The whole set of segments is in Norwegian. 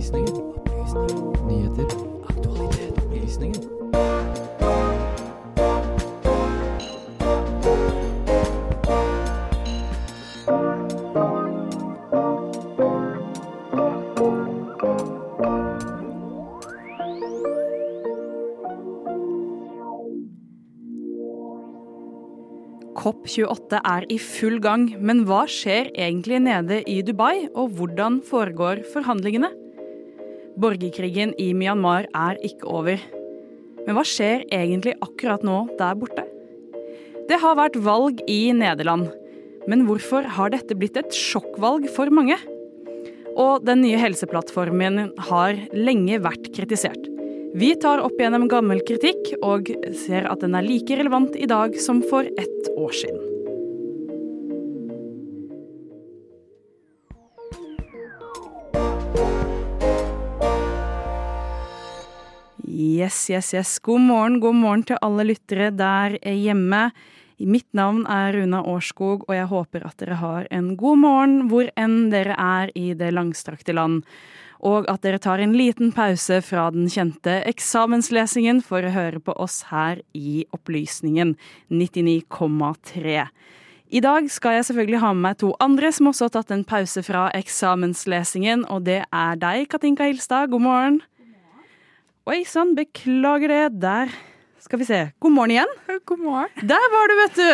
Opplysningen. Opplysninger. Nyheter. Aktualitet. Opplysninger. COP28 er i full gang, men hva skjer egentlig nede i Dubai, og hvordan foregår forhandlingene? Borgerkrigen i Myanmar er ikke over. Men hva skjer egentlig akkurat nå der borte? Det har vært valg i Nederland, men hvorfor har dette blitt et sjokkvalg for mange? Og den nye helseplattformen har lenge vært kritisert. Vi tar opp gjennom gammel kritikk og ser at den er like relevant i dag som for ett år siden. Yes, yes, yes. God morgen, god morgen til alle lyttere der hjemme. Mitt navn er Runa Årskog, og jeg håper at dere har en god morgen hvor enn dere er i det langstrakte land og at dere tar en liten pause fra den kjente eksamenslesingen for å høre på oss her i Opplysningen 99,3. I dag skal jeg selvfølgelig ha med meg to andre som også har tatt en pause fra eksamenslesingen, og det er deg, Katinka Hilstad. God morgen. Oi sann, beklager det. Der skal vi se. God morgen igjen. God morgen. Der var du, vet du!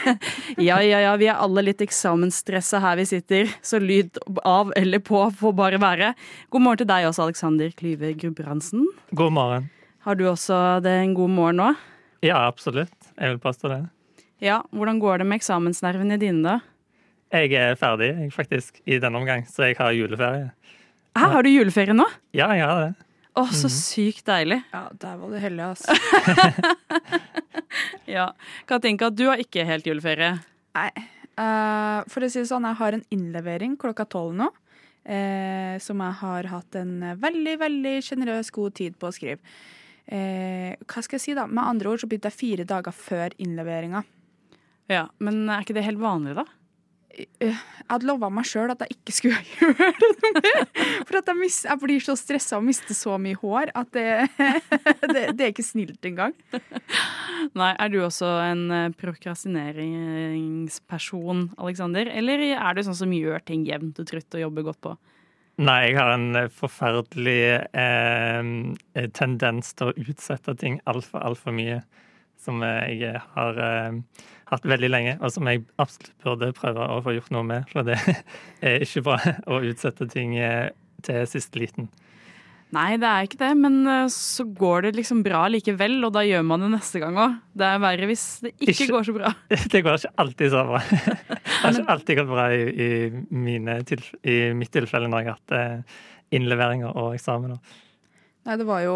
ja, ja, ja, vi er alle litt eksamensstressa her vi sitter, så lyd av eller på får bare være. God morgen til deg også, Alexander Klyve Gudbrandsen. God morgen. Har du også det en god morgen nå? Ja, absolutt. Jeg vil påstå det. Ja, Hvordan går det med eksamensnervene dine, da? Jeg er ferdig faktisk i denne omgang, så jeg har juleferie. Hæ, har du juleferie nå? Ja, jeg har det. Å, så sykt deilig. Ja, der var du heldig, altså. ja. Katinka, du har ikke helt juleferie. Nei. Uh, for å si det sånn, jeg har en innlevering klokka tolv nå. Eh, som jeg har hatt en veldig, veldig sjenerøs god tid på å skrive. Eh, hva skal jeg si, da? Med andre ord så begynte jeg fire dager før innleveringa. Ja, Men er ikke det helt vanlig, da? Jeg hadde lova meg sjøl at jeg ikke skulle gjøre noe mer. For at jeg, mis, jeg blir så stressa og mister så mye hår at det, det, det, er ikke snilt engang. Nei, Er du også en prokrastineringsperson, Alexander? Eller er du sånn som gjør ting jevnt og trutt og jobber godt på? Nei, jeg har en forferdelig eh, tendens til å utsette ting altfor, altfor mye. Som jeg har eh, hatt veldig lenge, og som jeg absolutt burde prøve å få gjort noe med. For det er ikke bra å utsette ting eh, til siste liten. Nei, det er ikke det, men eh, så går det liksom bra likevel, og da gjør man det neste gang òg. Det er verre hvis det ikke, ikke, går så bra. Det går ikke alltid så bra. Det har ikke alltid gått bra i, i, mine, i mitt tilfelle når jeg har hatt eh, innleveringer og eksamener. Nei, det var jo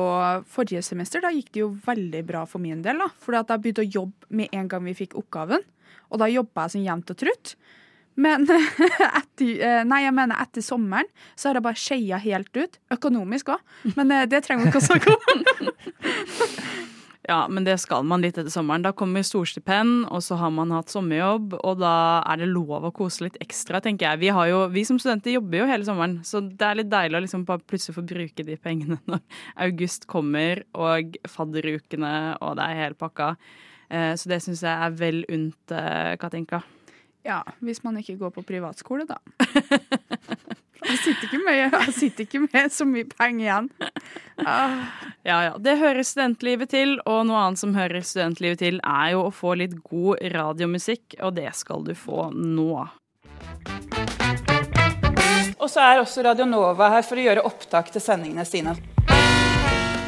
Forrige semester da gikk det jo veldig bra for min del. da, Fordi at jeg begynte å jobbe med en gang vi fikk oppgaven. Og da jobba jeg som jevnt og trutt. Men etter, eh, nei, jeg mener etter sommeren så har jeg bare skeia helt ut. Økonomisk òg. Men eh, det trenger vi ikke å snakke om. Ja, men det skal man litt etter sommeren. Da kommer storstipend, og så har man hatt sommerjobb, og da er det lov å kose litt ekstra, tenker jeg. Vi, jo, vi som studenter jobber jo hele sommeren, så det er litt deilig å liksom plutselig få bruke de pengene når august kommer, og fadderukene, og det er hele pakka. Eh, så det syns jeg er vel unt, Katinka. Ja, hvis man ikke går på privatskole, da. Jeg sitter ikke med, jeg sitter ikke med så mye penger igjen. Ah. Ja, ja. Det hører studentlivet til, og noe annet som hører studentlivet til, er jo å få litt god radiomusikk, og det skal du få nå. Og så er også Radio Nova her for å gjøre opptak til sendingene sine.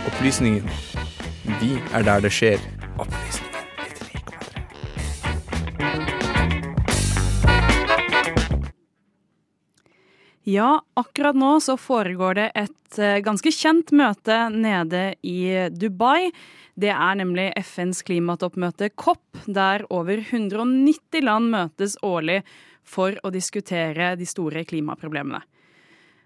Opplysningen. Vi er der det skjer. Opplysningen. Ja, akkurat nå så foregår det et eh, ganske kjent møte nede i Dubai. Det er nemlig FNs klimatoppmøte COP, der over 190 land møtes årlig for å diskutere de store klimaproblemene.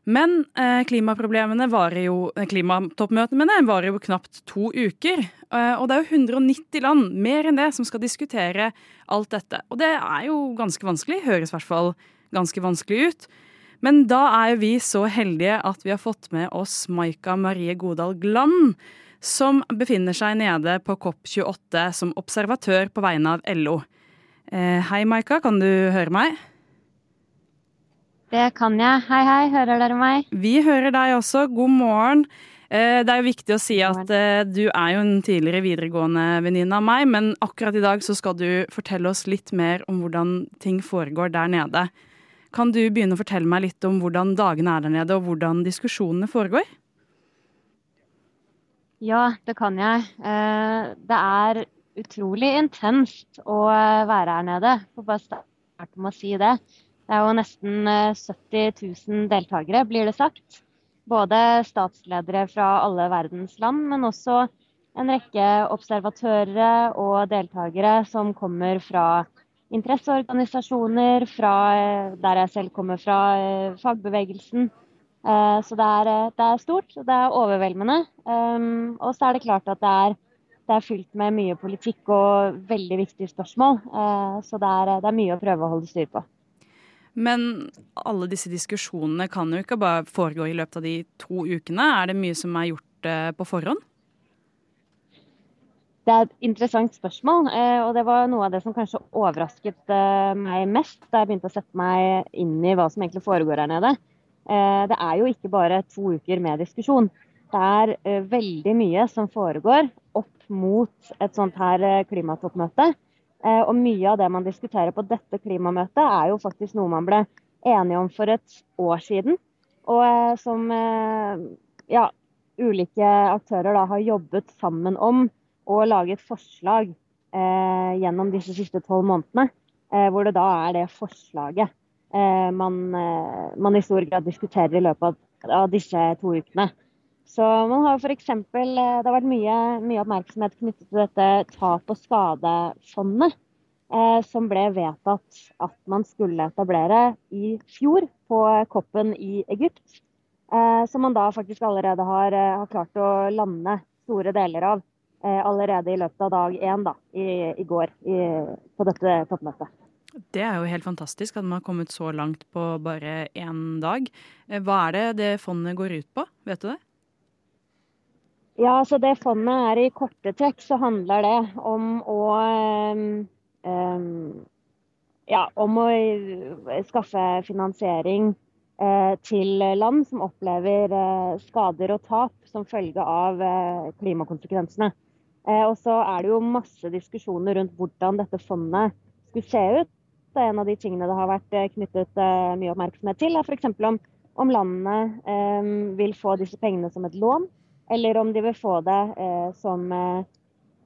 Men eh, varer jo, klimatoppmøtene klimatoppmøtene varer jo knapt to uker. Eh, og det er jo 190 land, mer enn det, som skal diskutere alt dette. Og det er jo ganske vanskelig, høres i hvert fall ganske vanskelig ut. Men da er jo vi så heldige at vi har fått med oss Maika Marie Godal Gland, som befinner seg nede på COP28 som observatør på vegne av LO. Eh, hei, Maika, kan du høre meg? Det kan jeg. Hei, hei, hører dere meg? Vi hører deg også. God morgen. Eh, det er jo viktig å si at eh, du er jo en tidligere videregående venninne av meg, men akkurat i dag så skal du fortelle oss litt mer om hvordan ting foregår der nede. Kan du begynne å fortelle meg litt om hvordan dagene er der nede, og hvordan diskusjonene foregår? Ja, det kan jeg. Eh, det er utrolig intenst å være her nede. Får bare starte med å si det. Det er jo nesten 70 000 deltakere, blir det sagt. Både statsledere fra alle verdens land, men også en rekke observatører og deltakere som kommer fra interesseorganisasjoner, fra der jeg selv kommer fra, eh, fagbevegelsen. Eh, så det er, eh, det er stort, og det er overveldende. Og så er det klart at det er, det er fylt med mye politikk og veldig viktige spørsmål. Så det er, det er mye å prøve å holde styr på. Men alle disse diskusjonene kan jo ikke bare foregå i løpet av de to ukene. Er det mye som er gjort eh, på forhånd? Det er et interessant spørsmål, eh, og det var noe av det som kanskje overrasket eh, meg mest da jeg begynte å sette meg inn i hva som egentlig foregår her nede. Det er jo ikke bare to uker med diskusjon. Det er veldig mye som foregår opp mot et sånt her klimatoppmøte. Eh, og mye av det man diskuterer på dette klimamøtet, er jo faktisk noe man ble enige om for et år siden. Og eh, som eh, ja, ulike aktører da har jobbet sammen om og et forslag eh, gjennom disse siste tolv månedene. Eh, hvor det da er det forslaget eh, man, man, i stor grad diskuterer i løpet av, disse to ukene. Så man har f.eks. Eh, det har vært mye, mye, oppmerksomhet knyttet til dette tap- og skadefondet. Eh, som ble vedtatt at man skulle etablere i fjor på koppen i Egypt. Eh, som man da faktisk allerede har, eh, har, klart å lande store deler av eh, allerede i løpet av dag én da, i, i går i, på dette toppmøtet. Det er jo helt fantastisk at man har kommet så langt på bare én dag. Eh, hva er det det fondet går ut på, vet du det? Ja, så det fondet er i korte trekk, så handler det om å um, ja, om å skaffe finansiering uh, til land som opplever skader og tap som følge av klimakonsekvensene. Og så er det jo masse diskusjoner rundt hvordan dette fondet skulle se ut. Det er en av de tingene det har vært knyttet mye oppmerksomhet til, er f.eks. Om, om landene vil få disse pengene som et lån eller om de vil få det eh, som, eh,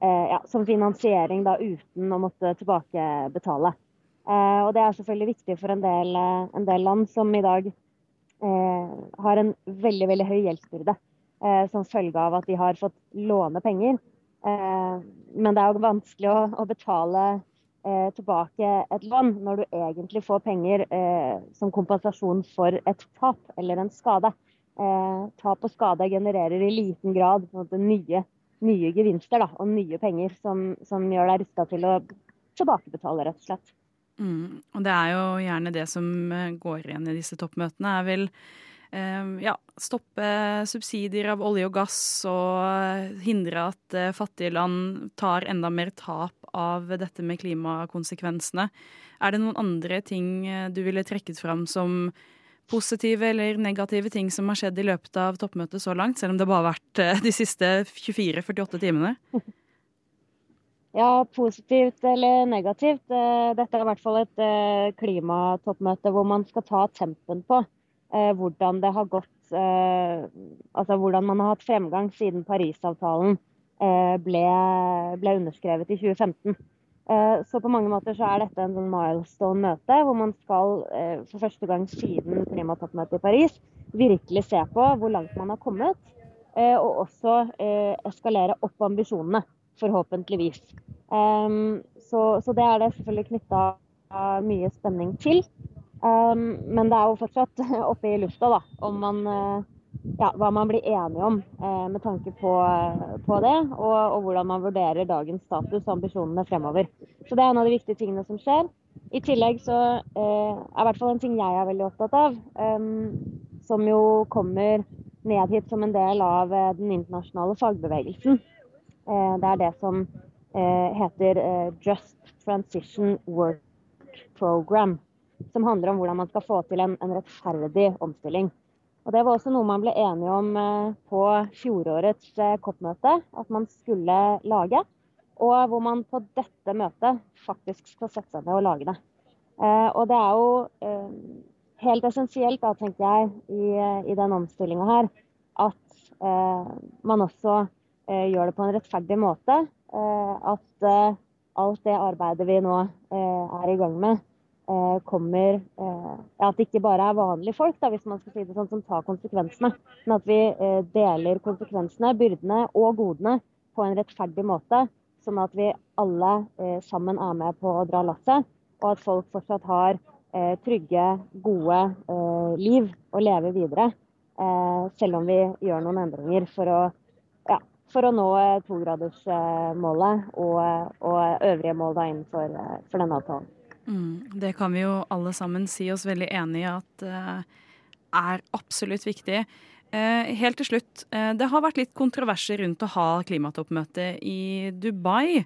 eh, ja, som, finansiering da, uten å måtte tilbakebetale. Eh, og det er selvfølgelig viktig for en del, eh, en del land som i dag eh, har en veldig, veldig høy gjeldsbyrde som følge av at de har fått låne penger. Men det er jo vanskelig å, betale tilbake et lån når du egentlig får penger som kompensasjon for et tap eller en skade eh, tap og skade genererer i liten grad nye, nye, gevinster da, og nye penger som, som gjør deg rusta til å tilbakebetale, rett og slett. Mm, og det er jo gjerne det som eh, går igjen i disse toppmøtene, er vel eh, ja, stoppe subsidier av olje og gass og hindre at eh, fattige land tar enda mer tap av dette med klimakonsekvensene. Er det noen andre ting eh, du ville trekket fram som positive eller negative ting som har skjedd i løpet av toppmøtet så langt, selv om det bare har vært eh, de siste 24-48 timene? Ja, positivt eller negativt. Eh, dette er i hvert fall et eh, klimatoppmøte hvor man skal ta tempen på hvordan det har gått Altså hvordan man har hatt fremgang siden Parisavtalen ble, ble underskrevet i 2015. Eh, så på mange måter så er dette en sånn milestone-møte, hvor man skal eh, for første gang siden klimatoppmøtet i Paris virkelig se på hvor langt man har kommet, eh, og også eskalere opp ambisjonene, forhåpentligvis. Så, så det er det selvfølgelig knytta mye spenning til. Men det er jo fortsatt oppe i lufta da, om man ja, hva man blir enige om eh, med tanke på, på det, og, og, hvordan man vurderer dagens status og ambisjonene fremover. Så Det er en av de viktige tingene som skjer. I tillegg så eh, er i hvert fall en ting jeg er veldig opptatt av, eh, som jo kommer ned hit som en del av eh, den internasjonale fagbevegelsen. Eh, det er det som eh, heter eh, Just Transition Work Program. Som handler om hvordan man skal få til en, en rettferdig omstilling. Og Det var også noe man ble enige om på fjorårets COP-møte at man skulle lage. Og hvor man på dette møtet faktisk skal sette seg ned og lage det. Eh, og det er jo eh, helt essensielt, da, tenker jeg, i, i den omstillinga her, at eh, man også eh, gjør det på en rettferdig måte. Eh, at eh, alt det arbeidet vi nå er i gang med, kommer ja, At det ikke bare er vanlige folk, da, hvis man skal si det sånn, som tar konsekvensene. Men at vi deler konsekvensene, byrdene og godene på en rettferdig måte sånn at vi alle eh, sammen er med på å dra lasset, og at folk fortsatt har eh, trygge, gode eh, liv å leve videre. Eh, selv om vi gjør noen endringer for å, ja, for å nå eh, togradersmålet og, og øvrige mål da innenfor for denne avtalen. Mm, det kan vi jo alle sammen si oss veldig enig i at er absolutt viktig. Uh, helt til slutt, uh, det har vært litt kontroverser rundt å ha klimatoppmøte i Dubai.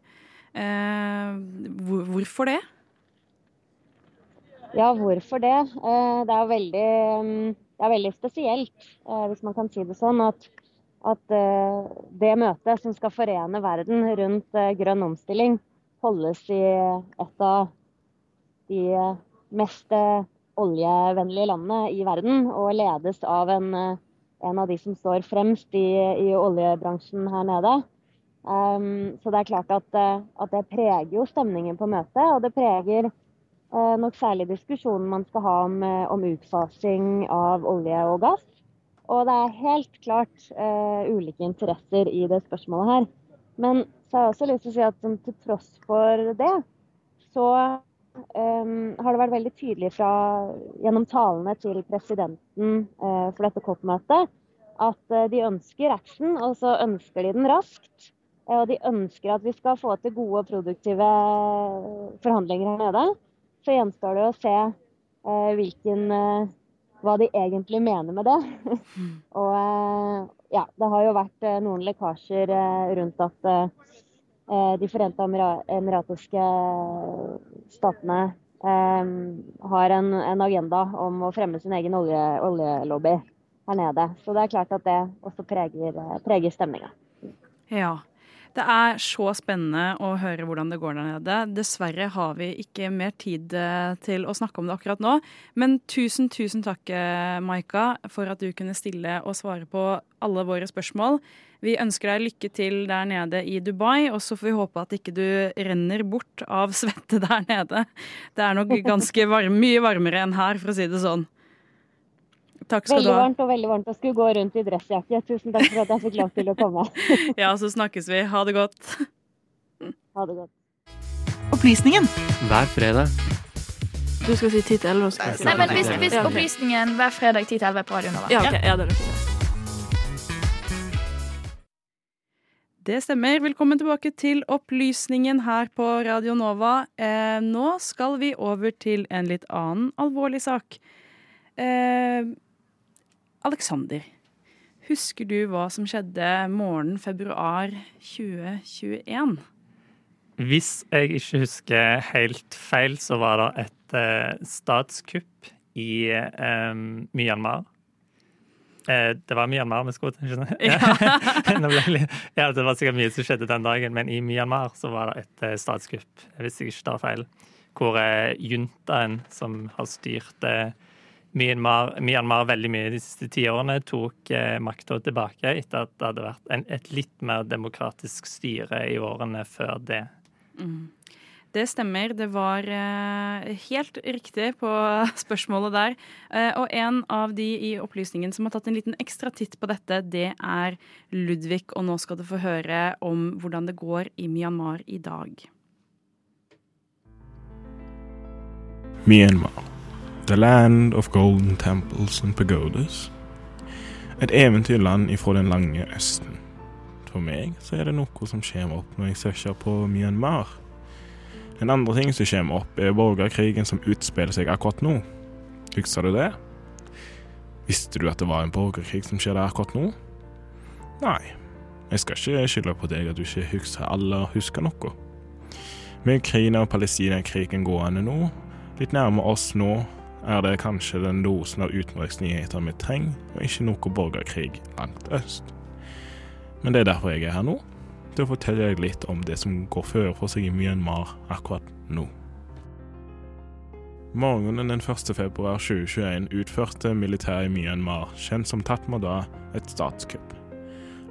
Hvor, hvorfor det? Ja, hvorfor det? Det er veldig, um det er veldig spesielt, hvis man kan si det sånn, at, at det møtet som skal forene verden rundt grønn omstilling, holdes i et av de mest oljevennlige landene i verden, og ledes av en en av de som står fremst i, i oljebransjen her nede. Um, så det er klart at, eh, at, det preger jo stemningen på møtet, og det preger uh, nok særlig diskusjonen man skal ha om, eh, om, utfasing av olje og gass. Og det er helt klart uh, ulike interesser i det spørsmålet her. Men så har jeg også lyst til å si at sånn, til tross for det, så um, har det vært veldig tydelig fra, gjennom talene til presidenten uh, for dette COP-møtet at uh, de ønsker action, og så ønsker de den raskt. Uh, og de ønsker at vi skal få til gode og produktive forhandlinger her nede. Så gjenstår det å se hvilken hva de egentlig mener med det. og ja, det har jo vært noen lekkasjer rundt at Eh, de forente emiratiske statene eh, har en, en, agenda om å fremme sin egen olje, oljelobby her nede. Så det er klart at det også preger, preger stemninga. Ja. Det er så spennende å høre hvordan det går der nede. Dessverre har vi ikke mer tid eh, til å snakke om det akkurat nå. Men tusen, tusen takk, Maika, for at du kunne stille og svare på alle våre spørsmål. Vi ønsker deg lykke til der nede i Dubai, og så får vi håpe at ikke du renner bort av svette der nede. Det er nok ganske varm, mye varmere enn her, for å si det sånn. Takk skal veldig du ha. Veldig varmt og veldig varmt å skulle gå rundt i dressjakke. Tusen takk for at jeg fikk lov til å komme. ja, så snakkes vi. Ha det godt. Ha det godt. Opplysningen hver fredag. Du skal si 10 til 11? Nei, men hvis, hvis opplysningen hver fredag 10 til 11 på Radio Nova. Ja, okay. ja, det er det. Det stemmer. Velkommen tilbake til Opplysningen her på Radio Nova. Eh, nå skal vi over til en litt annen alvorlig sak. Eh, Alexander, husker du hva som skjedde morgenen februar 2021? Hvis jeg ikke husker helt feil, så var det et eh, statskupp i eh, Myanmar det var Myanmar vi skulle til, skjønner Ja. ja, det var sikkert mye som skjedde den dagen, men i Myanmar så var det et eh, statskupp, hvis jeg ikke tar feil, hvor eh, juntaen som har styrt Myanmar, Myanmar veldig mye de siste tiårene, tok makta tilbake etter at det hadde vært en, et litt mer demokratisk styre i årene før det. Mm. Det stemmer. Det var eh, helt riktig på spørsmålet der. Eh, og en av de i opplysningen som har tatt en liten ekstra titt på dette, det er Ludvig. Og nå skal du få høre om hvordan det går i Myanmar i dag. Myanmar, the land of golden temples and pagodas. Et eventyrland ifra den lange østen. For meg så er det noe som kommer opp når jeg søker på Myanmar. En andre ting som kommer opp, er borgerkrigen som utspiller seg akkurat nå. Husker du det? Visste du at det var en borgerkrig som skjer der akkurat nå? Nei, jeg skal ikke skylde på deg at du ikke husker eller husker noe. Med Ukraina og Palestina-krigen gående nå, litt nærmere oss nå, er det kanskje den dosen av utenriksnyheter vi trenger, og ikke noe borgerkrig langt øst. Men det er derfor jeg er her nå, til å fortelle deg litt om det som går føre for seg i Myanmar akkurat nå. Morgenen den 1. februar 2021 utførte militæret i Myanmar, kjent som Tatmada, et statskupp.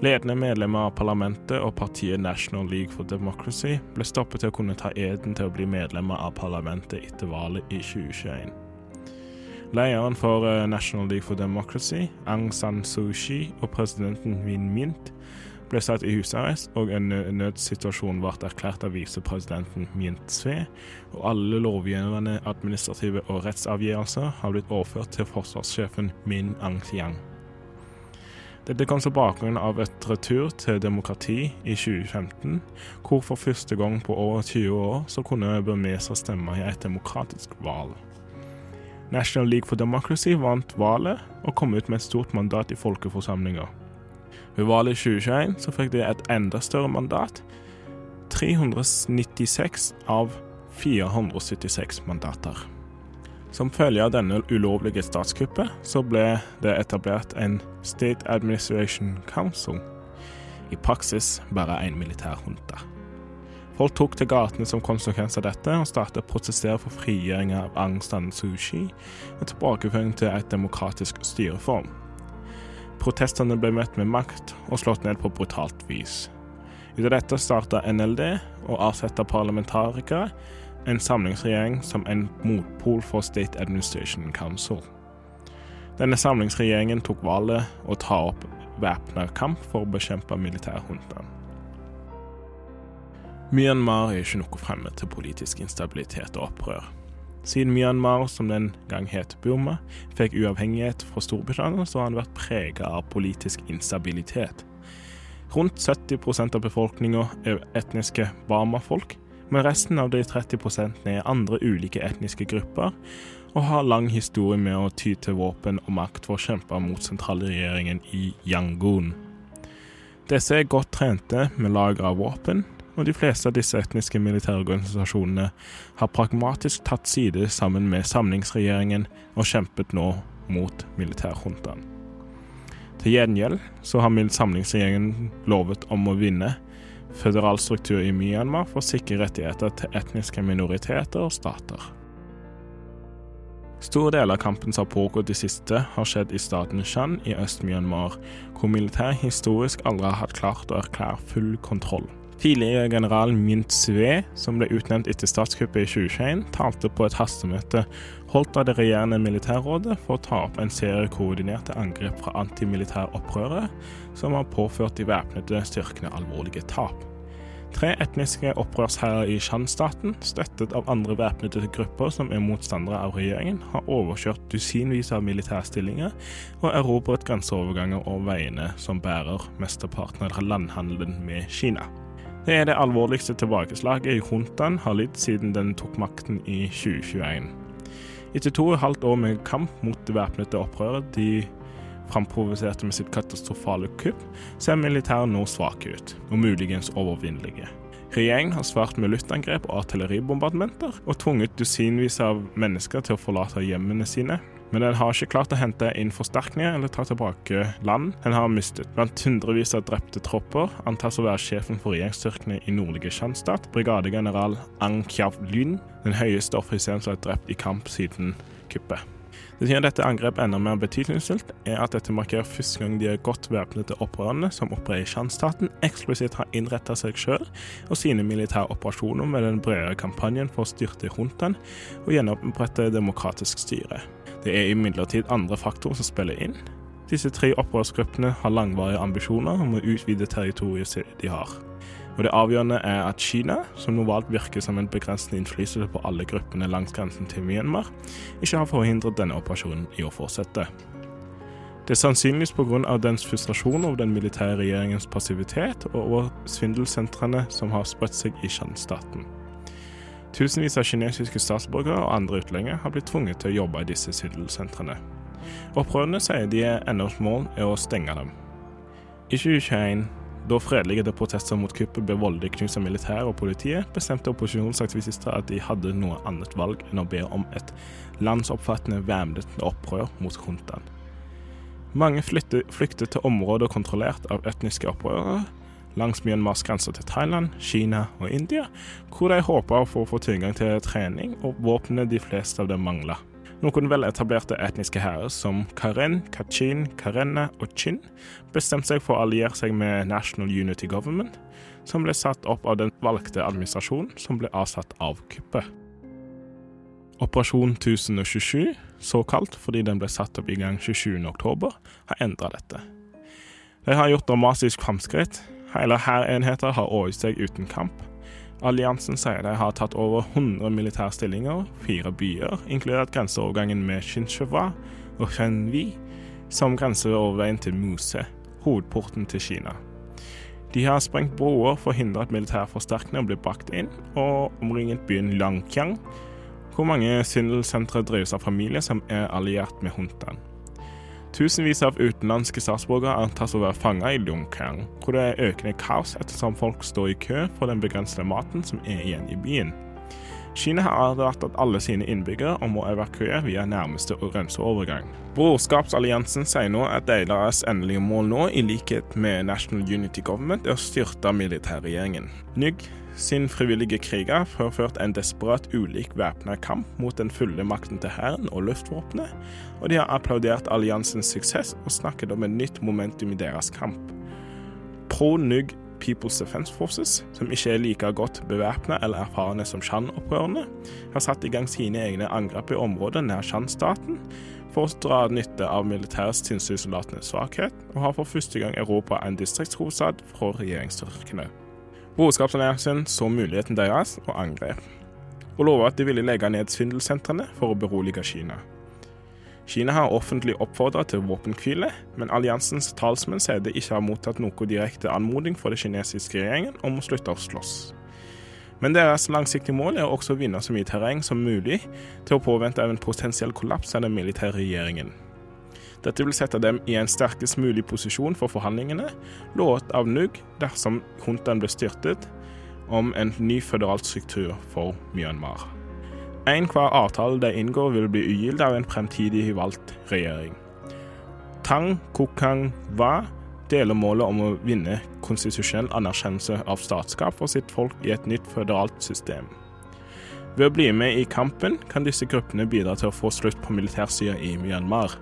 Ledende medlemmer av parlamentet og partiet National League for Democracy ble stoppet til å kunne ta eden til å bli medlemmer av parlamentet etter valget i 2021. Lederen for eh, National League for Democracy, Aung San Suu Kyi, og presidenten Win Mint ble satt i husarrest, og en nødsituasjon ble erklært av visepresidenten Min Sve, og alle lovgivende administrative og rettsavgjørelser har blitt overført til forsvarssjefen Min Aung-Tiang. Dette kom som bakgrunn av et retur til demokrati i 2015, hvor for første gang på over 20 år så kunne burmesere stemme i et demokratisk valg. National League for Democracy vant valget og kom ut med et stort mandat i folkeforsamlinger. Ved valget i 2021 så fikk de et enda større mandat. 396 av 476 mandater. Som følge av denne ulovlige statskuppet så ble det etablert en State Administration Council. I praksis bare en militær junta. Folk tok til gatene som konsekvens av dette, og startet å protestere for frigjøring av Aung San Suu Kyi og tilbakeføring til et demokratisk styreform. Protestene ble møtt med makt og slått ned på brutalt vis. Ut av dette starta NLD og avsette parlamentarikere en samlingsregjering som en motpol for State Administration Council. Denne samlingsregjeringen tok valget å ta opp væpna kamp for å bekjempe militærhuntaen. Myanmar er ikke noe fremmed til politisk instabilitet og opprør. Siden Myanmar, som den gang het Burma, fikk uavhengighet fra Storbritannia, så har han vært preget av politisk instabilitet. Rundt 70% av befolkninga er etniske Bama-folk, men resten av de 30% er andre ulike etniske grupper og har lang historie med å ty til våpen og makt for å kjempe mot sentralregjeringen i Yangon. Disse er godt trente med lager av våpen, og de fleste av disse etniske militærorganisasjonene har pragmatisk tatt side sammen med samlingsregjeringen og kjempet nå mot militærhuntaen. Til gjengjeld så har samlingsregjeringen lovet om å vinne føderal struktur i Myanmar for å sikre rettigheter til etniske minoriteter og stater. Store deler av kampen som har pågått de siste, har skjedd i staten Shan i Øst-Myanmar, hvor militær historisk aldri har hatt klart å erklære full kontroll. Tidligere general Mint Sue, som ble utnevnt etter statskuppet i 2021, talte på et hastemøte holdt av det regjerende militærrådet for å ta opp en serie koordinerte angrep fra antimilitæropprørere, som har påført de væpnede styrkene alvorlige tap. Tre etniske opprørsherrer i Shan-staten, støttet av andre væpnede grupper som er motstandere av regjeringen, har overkjørt dusinvis av militærstillinger og erobret grenseoverganger og veiene som bærer mesteparten av landhandelen med Kina. Det er det alvorligste tilbakeslaget juntaen har lidd siden den tok makten i 2021. Etter to og et halvt år med kamp mot det væpnede opprøret de framprovoserte med sitt katastrofale kupp, ser militæret nå svake ut, og muligens overvinnelige. Regjeringen har svart med luftangrep og artilleribombardementer, og tvunget dusinvis av mennesker til å forlate hjemmene sine, men den har ikke klart å hente inn forsterkninger eller ta tilbake land den har mistet. Blant hundrevis av drepte tropper antas å være sjefen for regjeringsstyrkene i nordlige Shan-stat, brigadegeneral Ang Kyav Lyn, den høyeste offiseren som er drept i kamp siden kuppet. Det som gjør dette angrepet enda mer betydningsfullt, er at dette markerer første gang de er godt væpnede opprørerne som opererer i Shan-staten, eksplisitt har innretta seg sjøl og sine militære operasjoner med den bredere kampanjen for å styrte juntaen og gjenopprette demokratisk styre. Det er imidlertid andre faktorer som spiller inn. Disse tre opprørsgruppene har langvarige ambisjoner om å utvide territoriet de har. Og Det avgjørende er at Kina, som normalt virker som en begrensende innflytelse på alle gruppene langs grensen til Myanmar, ikke har forhindret denne operasjonen i å fortsette. Det er sannsynligvis pga. dens frustrasjon over den militære regjeringens passivitet og over svindelsentrene som har spredt seg i Shan-staten. Tusenvis av kinesiske statsborgere og andre utlendinger har blitt tvunget til å jobbe i disse svindelsentrene. Opprørerne sier de endenes mål er å stenge dem. I 2021, da fredelige protester mot kuppet ble voldelig knust av militæret og politiet, bestemte opposisjonsaktivister at de hadde noe annet valg enn å be om et landsoppfattende væpnet opprør mot juntaen. Mange flyktet til områder kontrollert av etniske opprørere langs Myanmars grenser til Thailand, Kina og India, hvor de håpa å få tilgang til trening og våpnene de fleste av dem mangla. Noen veletablerte etniske hærer som Karen, Kachin, Karenne og Chin bestemte seg for å alliere seg med National Unity Government, som ble satt opp av den valgte administrasjonen som ble avsatt av kuppet. Operasjon 1027, såkalt fordi den ble satt opp i gang 27.10, har endra dette. De har gjort dramatisk framskritt. Hele hærenheter har overgitt seg uten kamp. Alliansen sier de har tatt over 100 militære stillinger, fire byer, inkludert grenseovergangen med Shinsheva og Shenvi, som grenser over veien til Muse, hovedporten til Kina. De har sprengt broer for å hindre at militærforsterkninger blir brakt inn, og omringet byen Langqiang, hvor mange svindelsentre drives av familier som er alliert med huntaen. Tusenvis av utenlandske statsborgere antas å være fanga i Longkang, hvor det er økende kaos ettersom folk står i kø for den begrensede maten som er igjen i byen. Kina har advart alle sine innbyggere om å evakuere via nærmeste grenseovergang. Brorskapsalliansen sier nå at deres endelige mål nå, i likhet med National Unity Government, er å styrte militærregjeringen. NYG sin frivillige kriger har ført en desperat ulik væpna kamp mot den fulle makten til hæren og luftvåpenet, og de har applaudert alliansens suksess og snakket om et nytt momentum i deres kamp. Pro-NUG People's Defense Forces, som ikke er like godt bevæpna eller erfarne som Shan-opprørerne, har satt i gang sine egne angrep i områder nær Shan-staten for å dra nytte av militærets tilsynssoldatenes svakhet, og har for første gang erobra en distriktshovedstad fra regjeringsstyrkene. Broderskapsalliansen så muligheten deres og angrep, og lova at de ville legge ned svindelsentrene for å berolige Kina. Kina har offentlig oppfordra til våpenhvile, men alliansens talsmenn sier de ikke har mottatt noe direkte anmodning fra den kinesiske regjeringen om å slutte å slåss. Men deres langsiktige mål er også å vinne så mye terreng som mulig til å påvente av en potensiell kollaps av den militære regjeringen. Dette vil sette dem i en sterkest mulig posisjon for forhandlingene, lovet av NUG dersom juntaen ble styrtet, om en ny føderal struktur for Myanmar. Enhver avtale de inngår, vil bli ugyldig av en fremtidig valgt regjering. Tang Kukang Wa deler målet om å vinne konstitusjonell anerkjennelse av statskap for sitt folk i et nytt føderalt system. Ved å bli med i kampen kan disse gruppene bidra til å få slutt på militærsida i Myanmar.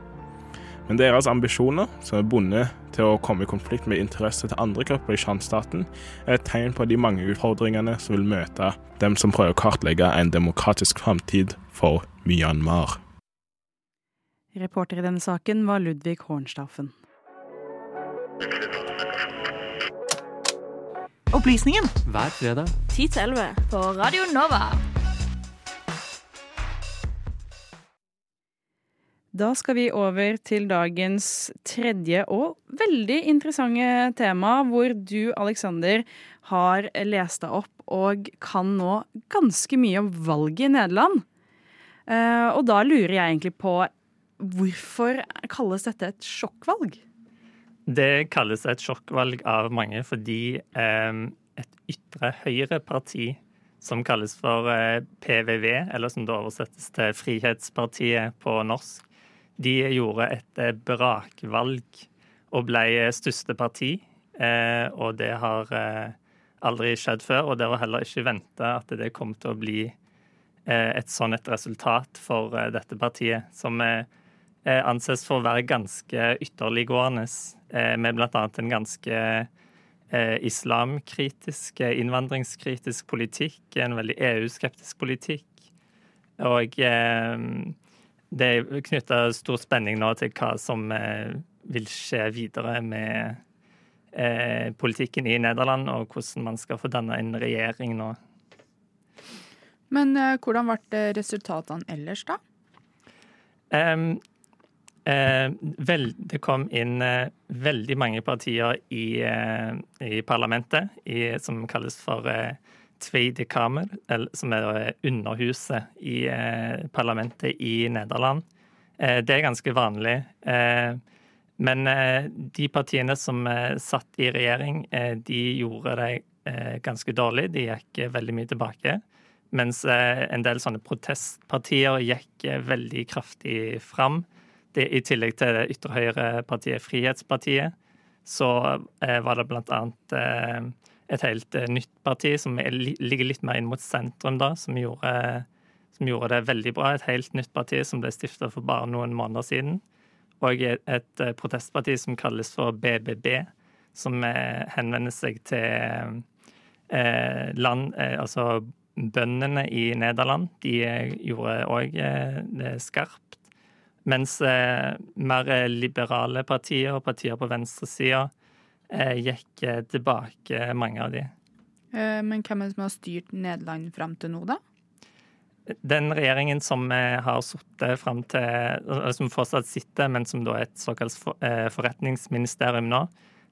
Men deres ambisjoner, som er bundet til å komme i konflikt med interesser til andre grupper i Shan-staten, er et tegn på de mange utfordringene som vil møte dem som prøver å kartlegge en demokratisk framtid for Myanmar. Reporter i denne saken var Ludvig Hornstaffen. Opplysningen hver fredag 10 til 11 på Radio Nova. Da skal vi over til dagens tredje og veldig interessante tema, hvor du, Alexander, har lest deg opp og kan nå ganske mye om valget i Nederland. Eh, og da lurer jeg egentlig på hvorfor kalles dette et sjokkvalg? Det kalles et sjokkvalg av mange fordi eh, et ytre høyre-parti som kalles for eh, PVV, eller som det oversettes til Frihetspartiet på norsk, de gjorde et eh, brakvalg og ble største parti. Eh, og det har eh, aldri skjedd før, og det var heller ikke venta at det kom til å bli et sånn et resultat for dette partiet, som anses for å være ganske ytterliggående, med bl.a. en ganske islamkritisk, innvandringskritisk politikk, en veldig EU-skeptisk politikk. Og det er knytta stor spenning nå til hva som eh, vil skje videre med eh, politikken i Nederland, og hvordan man skal få danna en regjering nå. Men eh, hvordan ble resultatene ellers, da? Um, eh, vel, det kom inn eh, veldig mange partier i, eh, i parlamentet, i, som kalles for Tweede Kamer, som er underhuset i parlamentet i Nederland. Det er ganske vanlig. Men de partiene som satt i regjering, de gjorde det ganske dårlig. De gikk veldig mye tilbake. Mens en del sånne protestpartier gikk veldig kraftig fram. Det, I tillegg til det ytre høyre-partiet Frihetspartiet, så eh, var det blant annet eh, et helt eh, nytt parti som ligger litt mer inn mot sentrum, da, som gjorde, som gjorde det veldig bra. Et helt nytt parti som ble stifta for bare noen måneder siden. Og et, et protestparti som kalles for BBB, som henvender seg til land Altså bøndene i Nederland. De gjorde òg det skarpt mens eh, mer liberale partier og partier på venstresida eh, gikk eh, tilbake, mange av de. Men hvem er det som har styrt Nederland fram til nå, da? Den regjeringen som har sittet fram til Som fortsatt sitter, men som da er et såkalt forretningsministerium nå,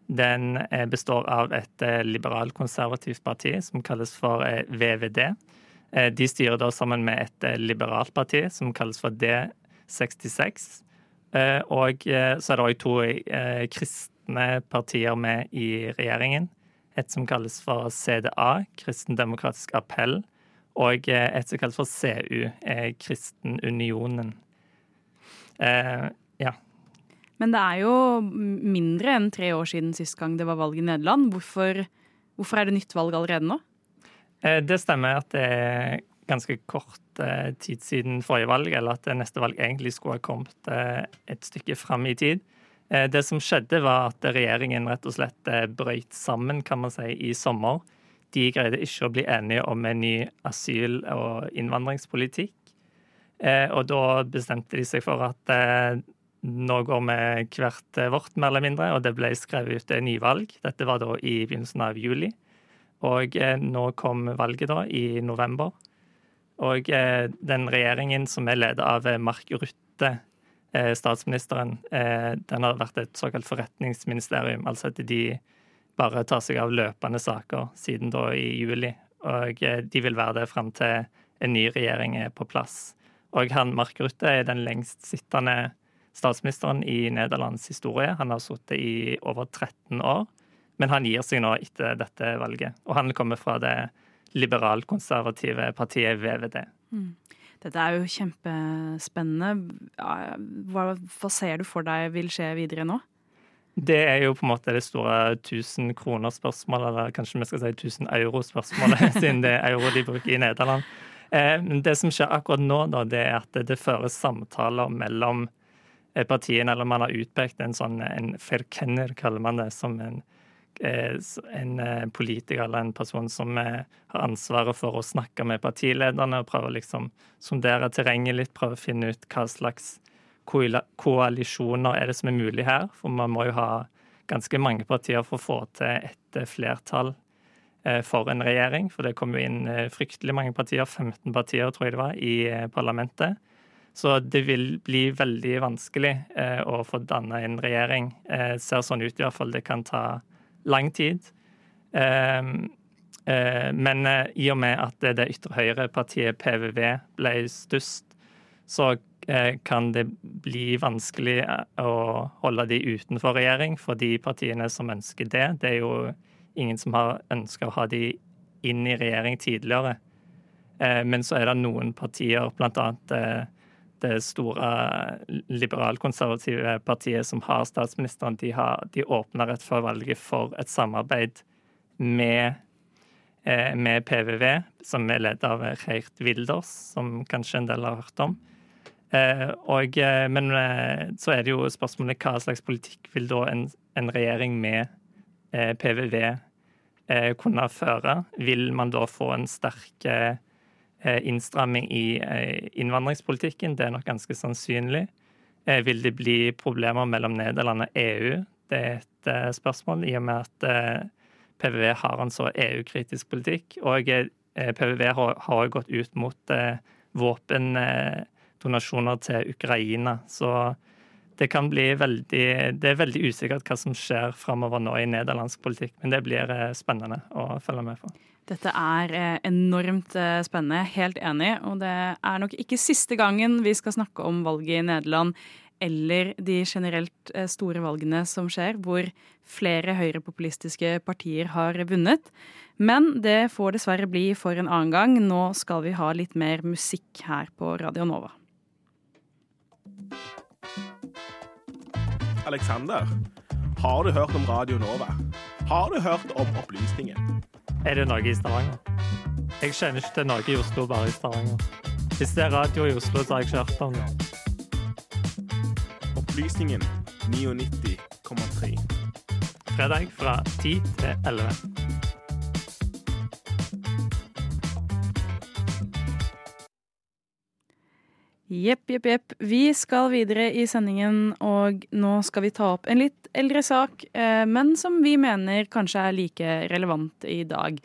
den består av et liberal-konservativt parti som kalles for VVD. De styrer da sammen med et liberalt parti som kalles for D 66. Eh, og eh, så er det òg to eh, kristne partier med i regjeringen. Et som kalles for CDA, Kristendemokratisk appell, og et som kalles for CU, Kristenunionen. Ja. Men det er jo mindre enn tre år siden sist gang det var valg i Nederland. Hvorfor, hvorfor er det nytt valg allerede nå? Det stemmer at det er ganske kort eh, tid siden forrige valg, eller at neste valg egentlig skulle ha kommet eh, et stykke fram i tid. Eh, det som skjedde, var at regjeringen rett og slett brøyt sammen, kan man si, i sommer. De greide ikke å bli enige om en ny asyl- og innvandringspolitikk. Og da bestemte de seg for at nå går vi hvert vårt, mer eller mindre, og det ble skrevet ut nyvalg. Dette var da i begynnelsen av juli. Og nå kom valget da i november. Og eh, den regjeringen som er ledet av eh, Mark Rutte, eh, statsministeren, den har vært et såkalt forretningsministerium. Altså at de bare tar seg av løpende saker siden da i juli. Og de vil være det fram til en ny regjering er på plass. Og han Mark Rutte er den lengstsittende statsministeren i Nederlands historie. Han har sittet i over 13 år, men han gir seg nå etter dette valget. Og han kommer fra det liberalkonservative partiet VVD. Mm. Dette er jo kjempespennende. Hva, hva, ser du for deg vil skje videre nå? Det er jo på en måte det store 1000 kroner-spørsmålet, eller kanskje vi skal si 1000 euro-spørsmålet, siden det er euro de bruker i Nederland. Eh, det som skjer akkurat nå, da, det er at det føres samtaler mellom eh, partiene, eller man har utpekt en sånn en kaller man det, som en en eh, politiker eller en person som eh, har ansvaret for å snakke med partilederne og prøve å liksom sondere terrenget litt, prøve å finne ut hva slags koalisjoner er det som er mulig her. For man må jo ha ganske mange partier for å få til et flertall for en regjering. For det kom jo inn fryktelig mange partier, 15 partier tror jeg det var, i parlamentet. Så det vil bli veldig vanskelig å få danna en regjering. Det ser sånn ut i hvert fall. Det kan ta lang tid. Ehm, eh, men eh, i og med at det ytre høyre-partiet PVV ble størst, så eh, kan det bli vanskelig å holde de utenfor regjering for de partiene som ønsker det. Det er jo ingen som har ønska å ha de inn i regjering tidligere. Men så er det noen partier, blant annet det store liberalkonservative partiet som har statsministeren, de, har, de åpna rett før valget for et samarbeid med, eh, med PVV, som er ledet av Reirt Wilders, som kanskje en del har hørt om. Eh, og, eh, men så er det jo spørsmålet hva slags politikk vil da en, en regjering med PVV kunne føre? Vil man da få en sterk Eh, innstramming i eh, innvandringspolitikken. Det er nok ganske sannsynlig. Eh, vil det bli problemer mellom Nederland og EU? Det er et spørsmål, i og med at PVV har en så EU-kritisk politikk. Og PVV har òg gått ut mot våpendonasjoner til Ukraina. Så det kan bli veldig Det er veldig usikkert hva som skjer framover nå i nederlandsk politikk, men det blir spennende å følge med på. Dette er eh, enormt eh, spennende, helt enig. Og det er nok ikke siste gangen vi skal snakke om valget i Nederland eller de generelt eh, store valgene som skjer, hvor flere høyrepopulistiske partier har vunnet. Men det får dessverre bli for en annen gang. Nå skal vi ha litt mer musikk her på Radio Nova. Alexander, har du hørt om Radio Nova? Har du hørt om Opplysningen? Er det noe i Stavanger? Jeg kjenner ikke til noe i Oslo, bare i Stavanger. Hvis det er radio i Oslo, så har jeg ikke hørt om det. Opplysningen 99,3. Fredag fra 10 til 11. Jepp, jepp, jepp. Vi skal videre i sendingen, og nå skal vi ta opp en litt eldre sak, eh, men som vi mener kanskje er like relevant i dag.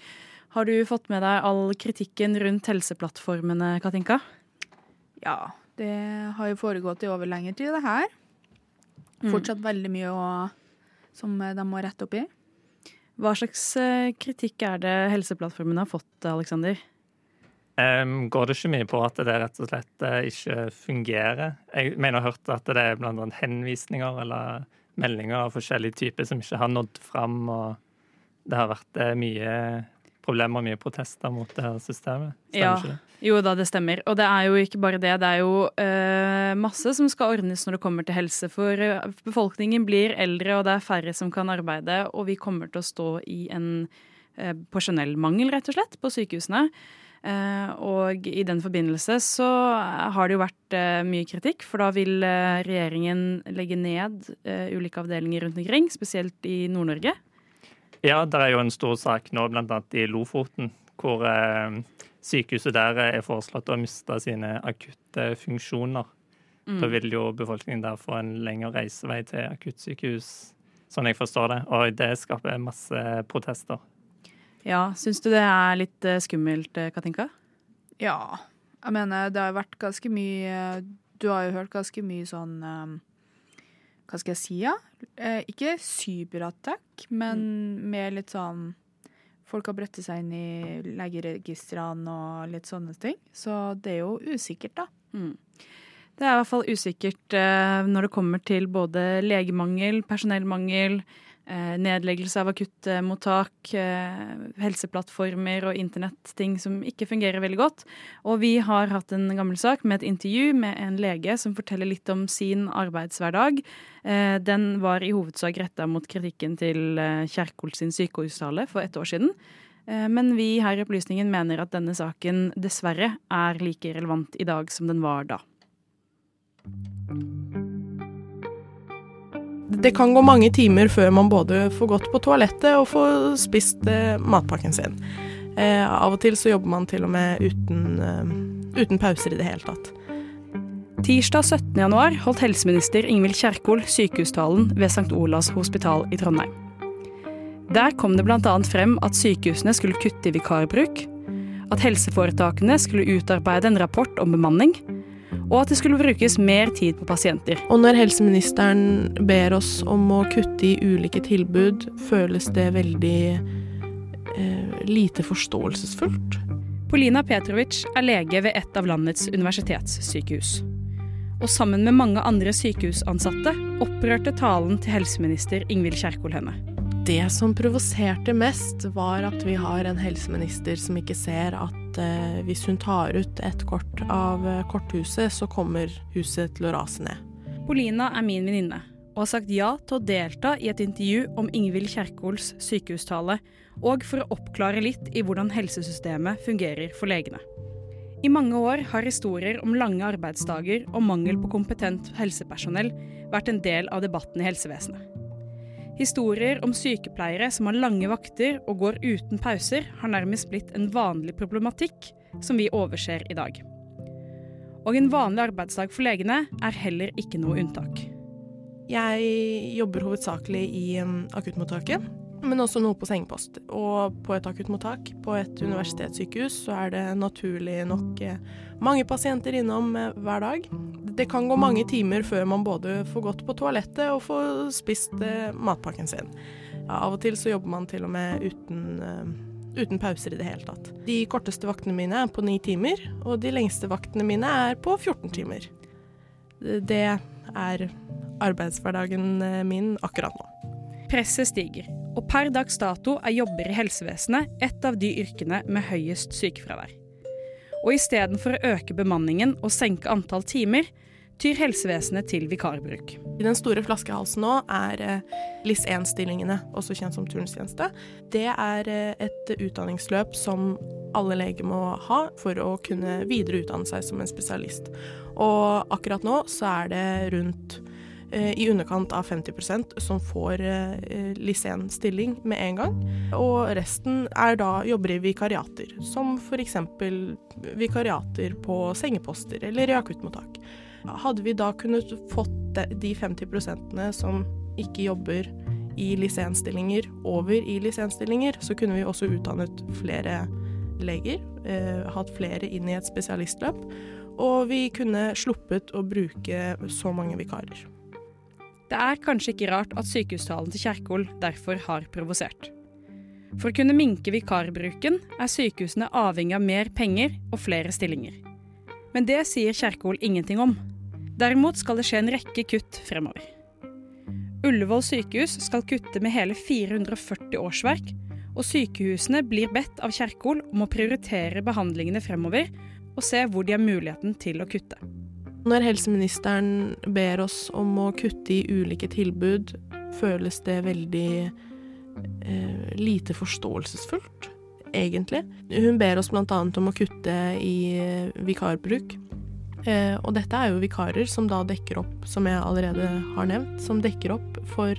Har du fått med deg all kritikken rundt helseplattformene, Katinka? Ja, det har jo foregått i over lengre tid, det her. Fortsatt veldig mye å, som de må rette opp i. Hva slags eh, kritikk er det helseplattformene har fått, Aleksander? Um, går det ikke mye på at det rett og slett uh, ikke fungerer? Jeg mener jeg har hørt at det er blant annet henvisninger eller meldinger av forskjellige typer som ikke har nådd fram, og det har vært uh, mye problemer og mye protester mot det her systemet. Stemmer Ja. ikke det? Jo da, det stemmer. Og det er jo ikke bare det. Det er jo eh, masse som skal ordnes når det kommer til helse. For eh, befolkningen blir eldre, og det er færre som kan arbeide. Og vi kommer til å stå i en eh, personellmangel, rett og slett, på sykehusene. Eh, og i den forbindelse så har det jo vært eh, mye kritikk, for da vil eh, regjeringen legge ned ulike avdelinger rundt omkring, spesielt i Nord-Norge. Ja, det er jo en stor sak nå, annet i Lofoten, hvor eh, sykehuset der er foreslått å miste sine akutte funksjoner. Mm. Da vil jo befolkningen der få en lengre reisevei til akuttsykehus, sånn jeg forstår det. Og det skaper masse protester. Ja, Syns du det er litt eh, skummelt, eh, Katinka? Ja, jeg mener det har vært ganske mye Du har jo hørt ganske mye sånn um, Hva skal jeg si, ja? Eh, ikke cyberattack, men mer litt sånn Folk har brettet seg inn i legeregistrene og litt sånne ting. Så det er jo usikkert, da. Mm. Det er i hvert fall usikkert når det kommer til både legemangel, personellmangel, nedleggelse av akuttmottak, eh, helseplattformer og internetting som ikke fungerer veldig godt. Og vi har hatt en gammel sak med et intervju med en lege som forteller litt om sin arbeidshverdag. Eh, den var i hovedsak retta mot kritikken til eh, Kjerkol sin sykehustale for et år siden. Eh, Men vi her i Opplysningen mener at denne saken dessverre er like relevant i dag som den var da. Det kan gå mange timer før man både får gått på toalettet og får spist eh, matpakken sin. Eh, av og til så jobber man til og med uten, eh, uten pauser i det hele tatt. Tirsdag 17. januar holdt helseminister Ingvild Kjerkol sykehustalen ved St. Olavs hospital i Trondheim. Der kom det bl.a. frem at sykehusene skulle kutte i vikarbruk, at helseforetakene skulle utarbeide en rapport om bemanning, og at det skulle brukes mer tid på pasienter. Og når helseministeren ber oss om å kutte i ulike tilbud, føles det veldig eh, lite forståelsesfullt. Polina Petrovic er lege ved et av landets universitetssykehus. Og sammen med mange andre sykehusansatte opprørte talen til helseminister Ingvild Kjerkol henne. Det som provoserte mest, var at vi har en helseminister som ikke ser at eh, hvis hun tar ut et kort av eh, korthuset, så kommer huset til å rase ned. Polina er min venninne og har sagt ja til å delta i et intervju om Ingvild Kjerkols sykehustale, og for å oppklare litt i hvordan helsesystemet fungerer for legene. I mange år har historier om lange arbeidsdager og mangel på kompetent helsepersonell vært en del av debatten i helsevesenet. Historier om sykepleiere som har lange vakter og går uten pauser, har nærmest blitt en vanlig problematikk som vi overser i dag. Og en vanlig arbeidsdag for legene er heller ikke noe unntak. Jeg jobber hovedsakelig i um, akuttmottaket, men også noe på sengepost. Og på et akuttmottak på et universitetssykehus så er det naturlig nok eh, mange pasienter innom eh, hver dag. Det kan gå mange timer før man både får gått på toalettet og får spist eh, matpakken sin. Av og til så jobber man til og med uten, uten pauser i det hele tatt. De korteste vaktene mine er på ni timer, og de lengste vaktene mine er på 14 timer. Det er arbeidshverdagen min akkurat nå. Presset stiger, og per dags dato er jobber i helsevesenet et av de yrkene med høyest sykefravær. Og istedenfor å øke bemanningen og senke antall timer, tyr helsevesenet til vikarbruk. Den store flaskehalsen nå er eh, LIS1-stillingene, også kjent som turnstjeneste. Det er eh, et utdanningsløp som alle leger må ha for å kunne videreutdanne seg som en spesialist. Og akkurat nå så er det rundt i underkant av 50% som får LIS1-stilling med en gang. Og resten er da jobber i vikariater, som f.eks. vikariater på sengeposter eller i akuttmottak. Hadde vi da kunnet fått de 50% som ikke jobber i lisensstillinger, over i lisensstillinger, så kunne vi også utdannet flere leger, eh, hatt flere inn i et spesialistløp, og vi kunne sluppet å bruke så mange vikarer. Det er kanskje ikke rart at sykehustalen til Kjerkol derfor har provosert. For å kunne minke vikarbruken er sykehusene avhengig av mer penger og flere stillinger. Men det sier Kjerkol ingenting om. Derimot skal det skje en rekke kutt fremover. Ullevål sykehus skal kutte med hele 440 årsverk, og sykehusene blir bedt av Kjerkol om å prioritere behandlingene fremover og se hvor de har muligheten til å kutte. Når helseministeren ber oss om å kutte i ulike tilbud, føles det veldig eh, lite forståelsesfullt, egentlig. Hun ber oss bl.a. om å kutte i vikarbruk. Eh, og dette er jo vikarer som da dekker opp, som jeg allerede har nevnt, som dekker opp for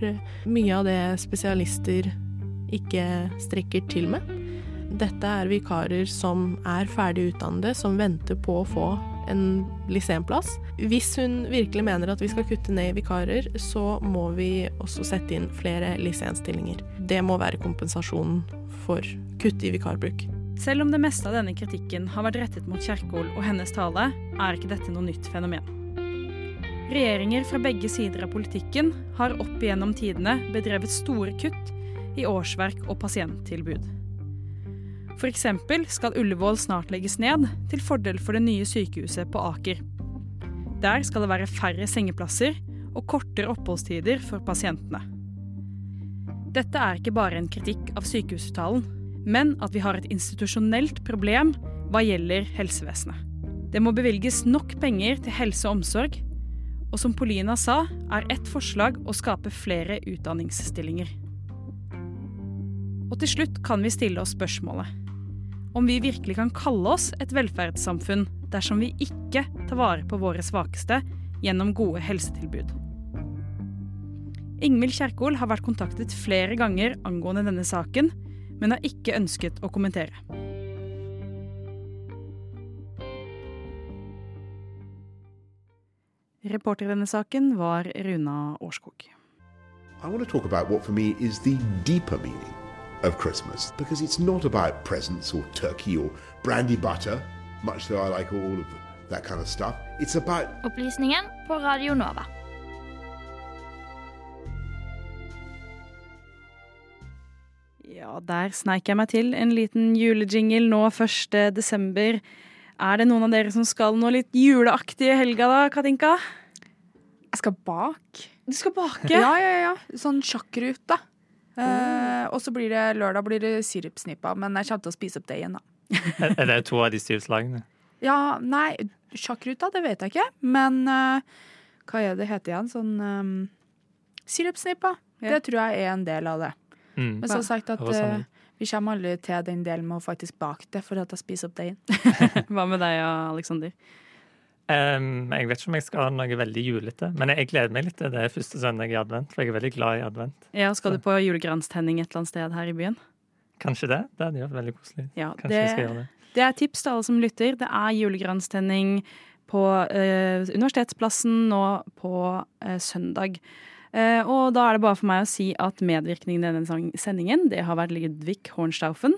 mye av det spesialister ikke strekker til med. Dette er vikarer som er ferdig utdannede, som venter på å få en lisenplass. Hvis hun virkelig mener at vi skal kutte ned i vikarer, så må vi også sette inn flere lisensstillinger. Det må være kompensasjonen for kutt i vikarbruk. Selv om det meste av denne kritikken har vært rettet mot Kjerkol og hennes tale, er ikke dette noe nytt fenomen. Regjeringer fra begge sider av politikken har opp igjennom tidene bedrevet store kutt i årsverk og pasienttilbud. F.eks. skal Ullevål snart legges ned, til fordel for det nye sykehuset på Aker. Der skal det være færre sengeplasser og kortere oppholdstider for pasientene. Dette er ikke bare en kritikk av sykehusuttalen, men at vi har et institusjonelt problem hva gjelder helsevesenet. Det må bevilges nok penger til helse og omsorg, og som Polina sa, er ett forslag å skape flere utdanningsstillinger. Og til slutt kan vi stille oss spørsmålet om vi virkelig kan kalle oss et velferdssamfunn dersom vi ikke tar vare på våre svakeste gjennom gode helsetilbud. Ingvild Kjerkol har vært kontaktet flere ganger angående denne saken, men har ikke ønsket å kommentere. Reporter i denne saken var Runa Årskog. I want to talk about for me is the deeper meaning of Christmas because it's not about presents or turkey or brandy butter, much though I like all of that kind of stuff. It's about Opplysningen på Radio Nova. Ja, der sneik jeg meg til en liten julejingle nå 1. desember. Er det noen av dere som skal noe litt juleaktig i helga da, Katinka? Jeg skal bake. Du skal bake? Ja, ja, ja. Sånn sjakkrute. Oh. Eh, og så blir det lørdag blir det sirupsnippa, men jeg kommer til å spise opp det igjen, da. er, er det to av de sirupslagene? Ja, nei, sjakkruta, det vet jeg ikke. Men uh, hva er det heter igjen? Sånn um, sirupsnippa. Ja. Det tror jeg er en del av det. Mm. Men som sagt at uh, vi kommer aldri til den delen med å faktisk bake det for at jeg spiser opp deigen. Hva med deg, og Aleksander? Um, jeg vet ikke om jeg skal ha noe veldig julete, men jeg gleder meg litt til det første søndag i advent. For jeg er veldig glad i advent. Ja, Skal du på julegranstenning et eller annet sted her i byen? Kanskje det. Det hadde vært veldig koselig. Ja, Kanskje det, skal gjøre det. Det er tips til alle som lytter. Det er julegranstenning på uh, Universitetsplassen nå på uh, søndag. Eh, og da er det bare for meg å si at medvirkningen i denne sendingen, det har vært Ludvig Hornstaufen.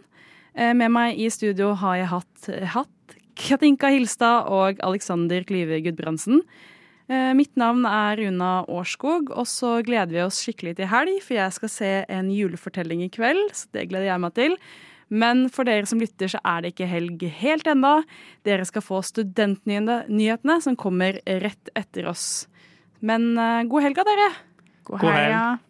Eh, med meg i studio har jeg hatt, hatt Katinka Hilstad og Alexander Klyve Gudbrandsen. Eh, mitt navn er Runa Årskog, og så gleder vi oss skikkelig til helg, for jeg skal se en julefortelling i kveld, så det gleder jeg meg til. Men for dere som lytter, så er det ikke helg helt enda. Dere skal få studentnyhetene som kommer rett etter oss. Men uh, god helg av dere. God helg.